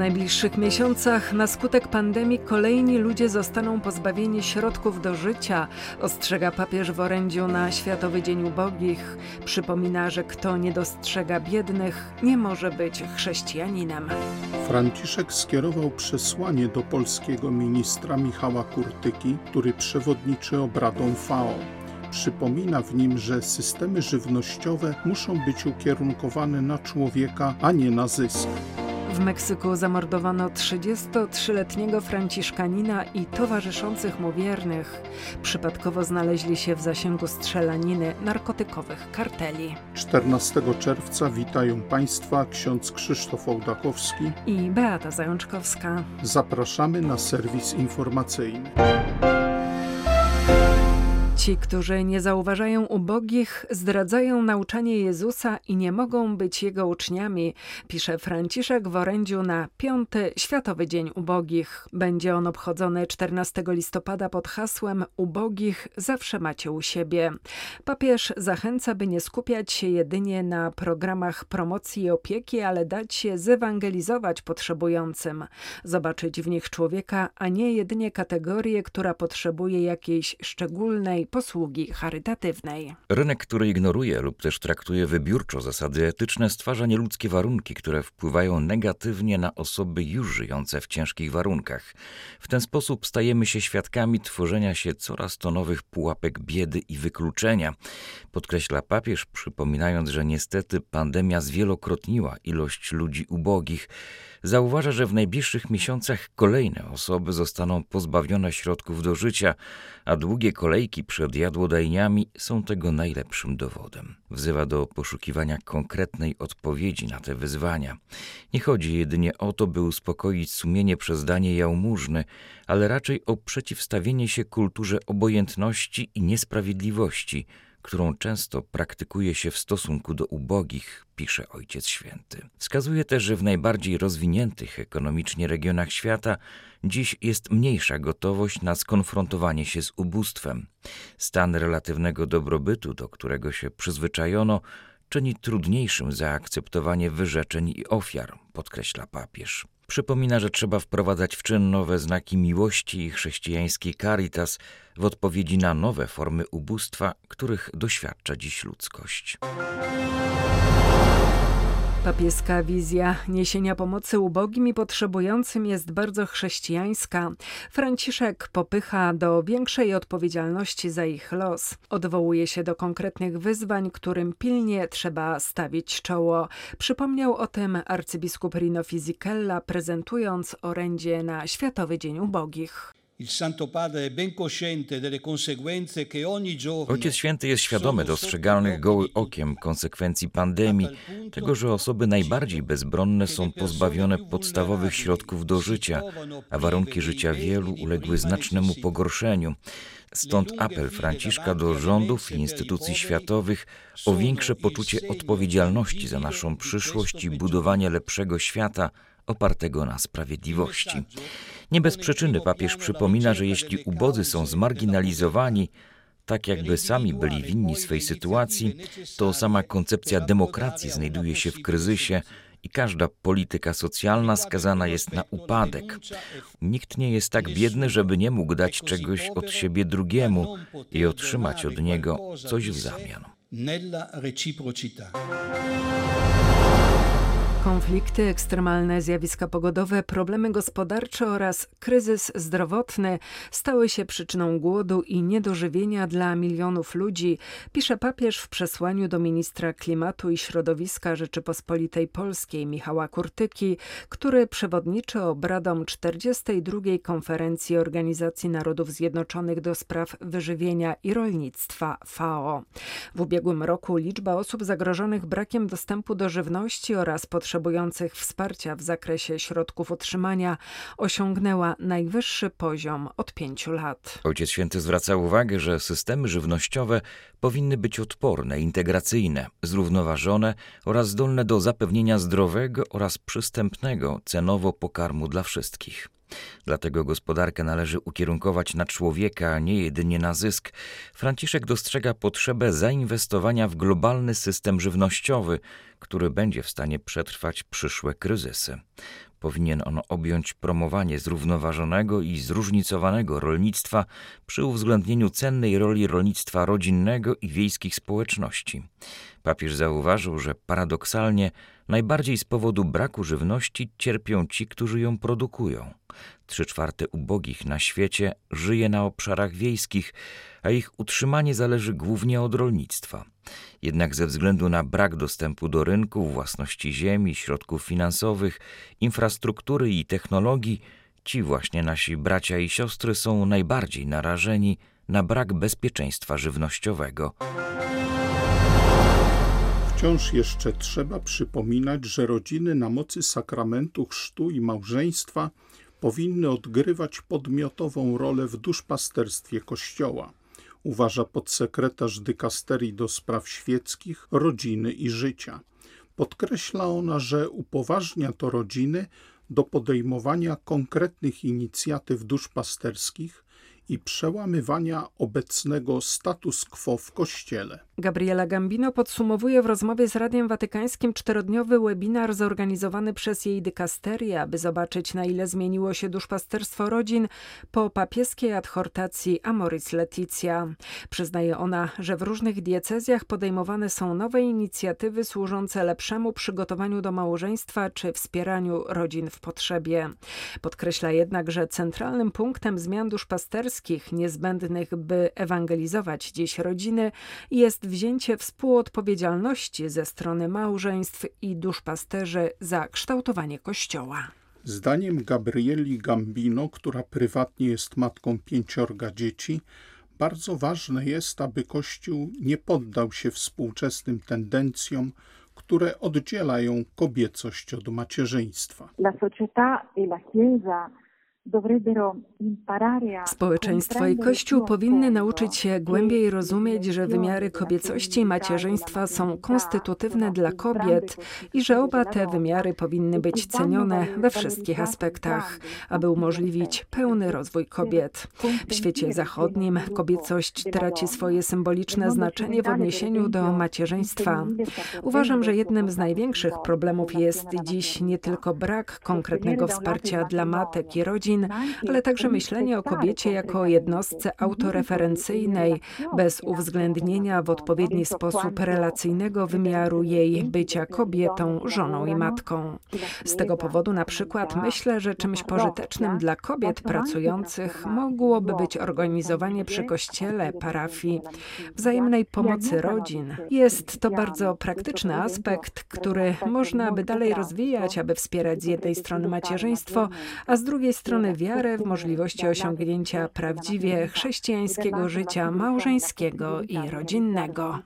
Najbliższych miesiącach na skutek pandemii kolejni ludzie zostaną pozbawieni środków do życia, ostrzega papież w orędziu na Światowy Dzień Ubogich. Przypomina, że kto nie dostrzega biednych, nie może być chrześcijaninem. Franciszek skierował przesłanie do polskiego ministra Michała Kurtyki, który przewodniczy obradom FAO. Przypomina w nim, że systemy żywnościowe muszą być ukierunkowane na człowieka, a nie na zysk. W Meksyku zamordowano 33-letniego Franciszkanina i towarzyszących mu wiernych. Przypadkowo znaleźli się w zasięgu strzelaniny narkotykowych karteli. 14 czerwca witają Państwa ksiądz Krzysztof Ołdakowski I Beata Zajączkowska. Zapraszamy na serwis informacyjny. Ci, którzy nie zauważają ubogich, zdradzają nauczanie Jezusa i nie mogą być Jego uczniami, pisze Franciszek w orędziu na piąty Światowy Dzień Ubogich. Będzie on obchodzony 14 listopada pod hasłem Ubogich zawsze macie u siebie. Papież zachęca, by nie skupiać się jedynie na programach promocji i opieki, ale dać się zewangelizować potrzebującym, zobaczyć w nich człowieka, a nie jedynie kategorię, która potrzebuje jakiejś szczególnej posługi charytatywnej. Rynek, który ignoruje lub też traktuje wybiórczo zasady etyczne, stwarza nieludzkie warunki, które wpływają negatywnie na osoby już żyjące w ciężkich warunkach. W ten sposób stajemy się świadkami tworzenia się coraz to nowych pułapek biedy i wykluczenia. Podkreśla papież, przypominając, że niestety pandemia zwielokrotniła ilość ludzi ubogich. Zauważa, że w najbliższych miesiącach kolejne osoby zostaną pozbawione środków do życia, a długie kolejki przed jadłodajniami są tego najlepszym dowodem. Wzywa do poszukiwania konkretnej odpowiedzi na te wyzwania. Nie chodzi jedynie o to, by uspokoić sumienie przez danie jałmużny, ale raczej o przeciwstawienie się kulturze obojętności i niesprawiedliwości, którą często praktykuje się w stosunku do ubogich, pisze Ojciec Święty. Wskazuje też, że w najbardziej rozwiniętych ekonomicznie regionach świata dziś jest mniejsza gotowość na skonfrontowanie się z ubóstwem. Stan relatywnego dobrobytu, do którego się przyzwyczajono, czyni trudniejszym zaakceptowanie wyrzeczeń i ofiar, podkreśla papież. Przypomina, że trzeba wprowadzać w czyn nowe znaki miłości i chrześcijańskiej caritas w odpowiedzi na nowe formy ubóstwa, których doświadcza dziś ludzkość. Papieska wizja niesienia pomocy ubogim i potrzebującym jest bardzo chrześcijańska. Franciszek popycha do większej odpowiedzialności za ich los. Odwołuje się do konkretnych wyzwań, którym pilnie trzeba stawić czoło. Przypomniał o tym arcybiskup Rino Fisichella, prezentując orędzie na Światowy Dzień Ubogich. Ojciec Święty jest świadomy dostrzegalnych goły okiem konsekwencji pandemii, tego, że osoby najbardziej bezbronne są pozbawione podstawowych środków do życia, a warunki życia wielu uległy znacznemu pogorszeniu. Stąd apel Franciszka do rządów i instytucji światowych o większe poczucie odpowiedzialności za naszą przyszłość i budowanie lepszego świata opartego na sprawiedliwości. Nie bez przyczyny papież przypomina, że jeśli ubodzy są zmarginalizowani, tak jakby sami byli winni swej sytuacji, to sama koncepcja demokracji znajduje się w kryzysie i każda polityka socjalna skazana jest na upadek. Nikt nie jest tak biedny, żeby nie mógł dać czegoś od siebie drugiemu i otrzymać od niego coś w zamian. Konflikty, ekstremalne zjawiska pogodowe, problemy gospodarcze oraz kryzys zdrowotny stały się przyczyną głodu i niedożywienia dla milionów ludzi, pisze papież w przesłaniu do ministra klimatu i środowiska Rzeczypospolitej Polskiej Michała Kurtyki, który przewodniczy obradom 42. konferencji Organizacji Narodów Zjednoczonych do spraw wyżywienia i rolnictwa FAO. W ubiegłym roku liczba osób zagrożonych brakiem dostępu do żywności oraz potrzeb potrzebujących wsparcia w zakresie środków utrzymania osiągnęła najwyższy poziom od pięciu lat. Ojciec Święty zwraca uwagę, że systemy żywnościowe powinny być odporne, integracyjne, zrównoważone oraz zdolne do zapewnienia zdrowego oraz przystępnego cenowo pokarmu dla wszystkich. Dlatego gospodarkę należy ukierunkować na człowieka, a nie jedynie na zysk. Franciszek dostrzega potrzebę zainwestowania w globalny system żywnościowy, który będzie w stanie przetrwać przyszłe kryzysy. Powinien on objąć promowanie zrównoważonego i zróżnicowanego rolnictwa przy uwzględnieniu cennej roli rolnictwa rodzinnego i wiejskich społeczności. Papież zauważył, że paradoksalnie najbardziej z powodu braku żywności cierpią ci, którzy ją produkują. Trzy czwarte ubogich na świecie żyje na obszarach wiejskich, a ich utrzymanie zależy głównie od rolnictwa. Jednak ze względu na brak dostępu do rynku, własności ziemi, środków finansowych, infrastruktury i technologii, ci właśnie nasi bracia i siostry są najbardziej narażeni na brak bezpieczeństwa żywnościowego. Wciąż jeszcze trzeba przypominać, że rodziny na mocy sakramentu chrztu i małżeństwa powinny odgrywać podmiotową rolę w duszpasterstwie Kościoła, uważa podsekretarz dykasterii do spraw świeckich, rodziny i życia. Podkreśla ona, że upoważnia to rodziny do podejmowania konkretnych inicjatyw duszpasterskich i przełamywania obecnego status quo w Kościele. Gabriela Gambino podsumowuje w rozmowie z Radiem Watykańskim czterodniowy webinar zorganizowany przez jej dykasterię, aby zobaczyć na ile zmieniło się duszpasterstwo rodzin po papieskiej adhortacji Amoris Leticia. Przyznaje ona, że w różnych diecezjach podejmowane są nowe inicjatywy służące lepszemu przygotowaniu do małżeństwa czy wspieraniu rodzin w potrzebie. Podkreśla jednak, że centralnym punktem zmian duszpasterskich niezbędnych, by ewangelizować dziś rodziny jest wzięcie współodpowiedzialności ze strony małżeństw i duszpasterzy za kształtowanie Kościoła. Zdaniem Gabrieli Gambino, która prywatnie jest matką pięciorga dzieci, bardzo ważne jest, aby Kościół nie poddał się współczesnym tendencjom, które oddzielają kobiecość od macierzyństwa. E Społeczeństwo i Kościół powinny nauczyć się głębiej rozumieć, że wymiary kobiecości i macierzyństwa są konstytutywne dla kobiet i że oba te wymiary powinny być cenione we wszystkich aspektach, aby umożliwić pełny rozwój kobiet. W świecie zachodnim kobiecość traci swoje symboliczne znaczenie w odniesieniu do macierzyństwa. Uważam, że jednym z największych problemów jest dziś nie tylko brak konkretnego wsparcia dla matek i rodzin, rodzin, ale także myślenie o kobiecie jako jednostce autoreferencyjnej, bez uwzględnienia w odpowiedni sposób relacyjnego wymiaru jej bycia kobietą, żoną i matką. Z tego powodu na przykład myślę, że czymś pożytecznym dla kobiet pracujących mogłoby być organizowanie przy kościele, parafii, wzajemnej pomocy rodzin. Jest to bardzo praktyczny aspekt, który można by dalej rozwijać, aby wspierać z jednej strony macierzyństwo, a z drugiej strony strony wiarę w możliwości osiągnięcia prawdziwie chrześcijańskiego życia małżeńskiego i rodzinnego.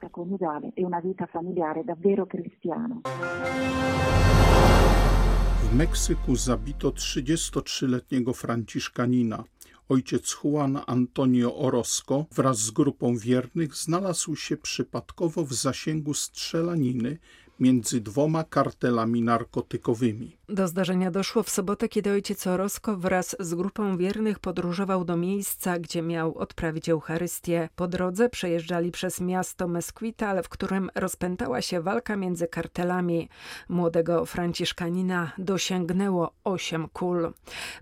W Meksyku zabito 33-letniego Franciszkanina. Ojciec Juan Antonio Orozco wraz z grupą wiernych znalazł się przypadkowo w zasięgu strzelaniny między dwoma kartelami narkotykowymi. Do zdarzenia doszło w sobotę, kiedy ojciec Orozco wraz z grupą wiernych podróżował do miejsca, gdzie miał odprawić Eucharystię. Po drodze przejeżdżali przez miasto Mesquital, w którym rozpętała się walka między kartelami. Młodego Franciszkanina dosięgnęło osiem kul.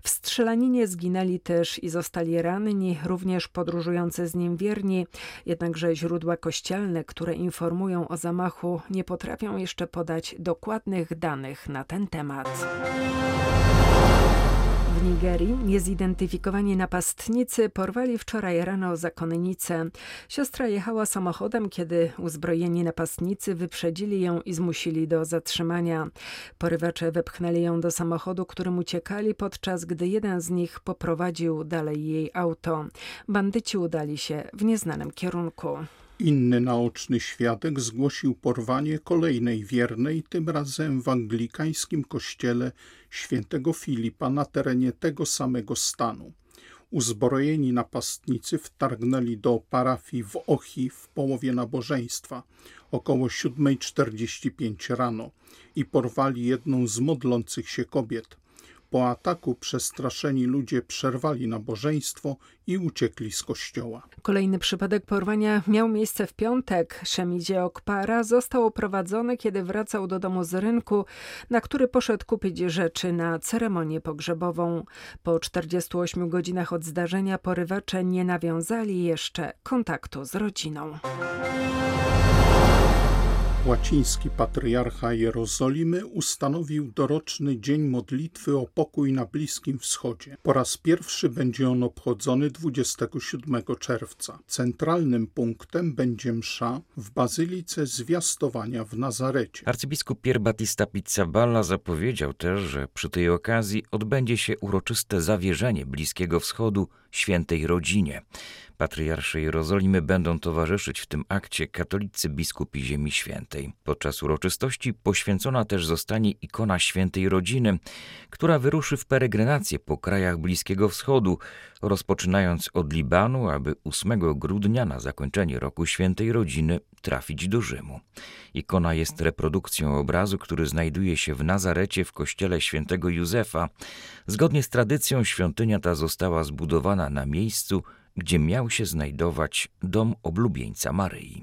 W strzelaninie zginęli też i zostali ranni, również podróżujący z nim wierni. Jednakże źródła kościelne, które informują o zamachu, nie potrafią jeszcze podać dokładnych danych na ten temat. W Nigerii niezidentyfikowani napastnicy porwali wczoraj rano zakonnicę. Siostra jechała samochodem, kiedy uzbrojeni napastnicy wyprzedzili ją i zmusili do zatrzymania. Porywacze wepchnęli ją do samochodu, którym uciekali, podczas gdy jeden z nich poprowadził dalej jej auto. Bandyci udali się w nieznanym kierunku. Inny naoczny świadek zgłosił porwanie kolejnej wiernej, tym razem w anglikańskim kościele świętego Filipa na terenie tego samego stanu. Uzbrojeni napastnicy wtargnęli do parafii w Ochi w połowie nabożeństwa, około 7.45 rano i porwali jedną z modlących się kobiet. Po ataku przestraszeni ludzie przerwali nabożeństwo i uciekli z kościoła. Kolejny przypadek porwania miał miejsce w piątek. Szemidzie Okpara został oprowadzony, kiedy wracał do domu z rynku, na który poszedł kupić rzeczy na ceremonię pogrzebową. Po 48 godzinach od zdarzenia porywacze nie nawiązali jeszcze kontaktu z rodziną. Łaciński patriarcha Jerozolimy ustanowił doroczny dzień modlitwy o pokój na Bliskim Wschodzie. Po raz pierwszy będzie on obchodzony 27 czerwca. Centralnym punktem będzie msza w Bazylice Zwiastowania w Nazarecie. Arcybiskup Pier Battista Pizzaballa zapowiedział też, że przy tej okazji odbędzie się uroczyste zawierzenie Bliskiego Wschodu świętej rodzinie. Patriarsze Jerozolimy będą towarzyszyć w tym akcie katolicy biskupi Ziemi Świętej. Podczas uroczystości poświęcona też zostanie ikona świętej rodziny, która wyruszy w peregrinację po krajach Bliskiego Wschodu, rozpoczynając od Libanu, aby 8 grudnia na zakończenie roku świętej rodziny trafić do Rzymu. Ikona jest reprodukcją obrazu, który znajduje się w Nazarecie w kościele świętego Józefa. Zgodnie z tradycją świątynia ta została zbudowana na miejscu, gdzie miał się znajdować dom oblubieńca Maryi.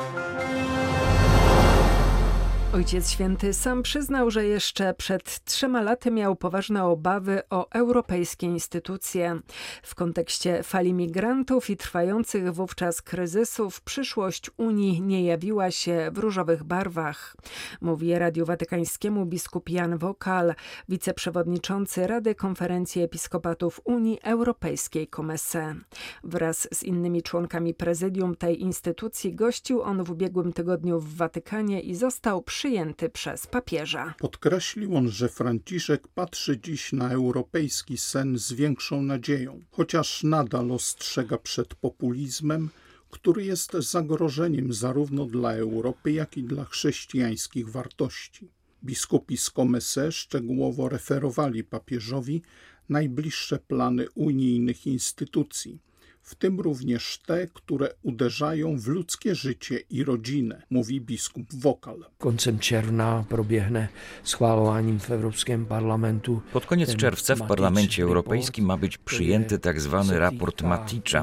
Ojciec Święty sam przyznał, że jeszcze przed trzema laty miał poważne obawy o europejskie instytucje. W kontekście fali migrantów i trwających wówczas kryzysów przyszłość Unii nie jawiła się w różowych barwach. Mówi Radiu Watykańskiemu biskup Jan Wokal, wiceprzewodniczący Rady Konferencji Episkopatów Unii Europejskiej Comesse. Wraz z innymi członkami prezydium tej instytucji gościł on w ubiegłym tygodniu w Watykanie i został przy przyjęty przez papieża. Podkreślił on, że Franciszek patrzy dziś na europejski sen z większą nadzieją, chociaż nadal ostrzega przed populizmem, który jest zagrożeniem zarówno dla Europy, jak i dla chrześcijańskich wartości. Biskupi z Comesse szczegółowo referowali papieżowi najbliższe plany unijnych instytucji – w tym również te, które uderzają w ludzkie życie i rodzinę, mówi biskup Wokal. Końcem czerwca probiegnie schwalowaniem w Europejskim Parlamentu. Pod koniec czerwca w Parlamencie Europejskim ma być przyjęty tak zwany raport Maticza.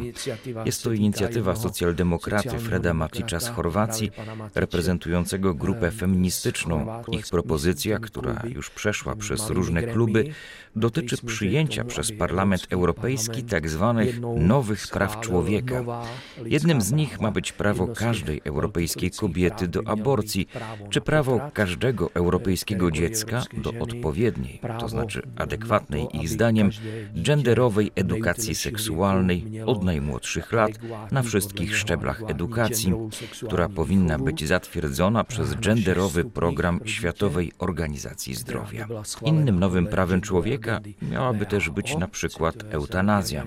Jest to inicjatywa socjaldemokraty Freda Maticza z Chorwacji, reprezentującego grupę feministyczną. Ich propozycja, która już przeszła przez różne kluby, dotyczy przyjęcia przez Parlament Europejski tak zwanych nowych praw człowieka. Jednym z nich ma być prawo każdej europejskiej kobiety do aborcji, czy prawo każdego europejskiego dziecka do odpowiedniej, to znaczy adekwatnej ich zdaniem, genderowej edukacji seksualnej od najmłodszych lat na wszystkich szczeblach edukacji, która powinna być zatwierdzona przez genderowy program Światowej Organizacji Zdrowia. Innym nowym prawem człowieka miałaby też być na przykład eutanazja.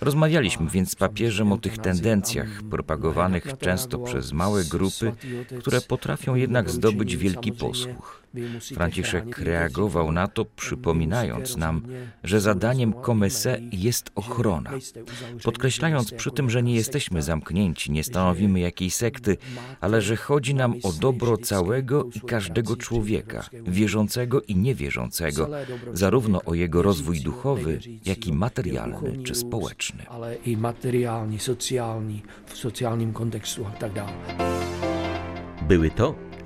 Rozmawialiśmy więc z papieżem o tych tendencjach, propagowanych często przez małe grupy, które potrafią jednak zdobyć wielki posłuch. Franciszek reagował na to, przypominając nam, że zadaniem Comesse jest ochrona, podkreślając przy tym, że nie jesteśmy zamknięci, nie stanowimy jakiejś sekty, ale że chodzi nam o dobro całego i każdego człowieka, wierzącego i niewierzącego, zarówno o jego rozwój duchowy, jak i materialny czy społeczny. Ale i materialny, socjalny, w socjalnym kontekście itd. Były to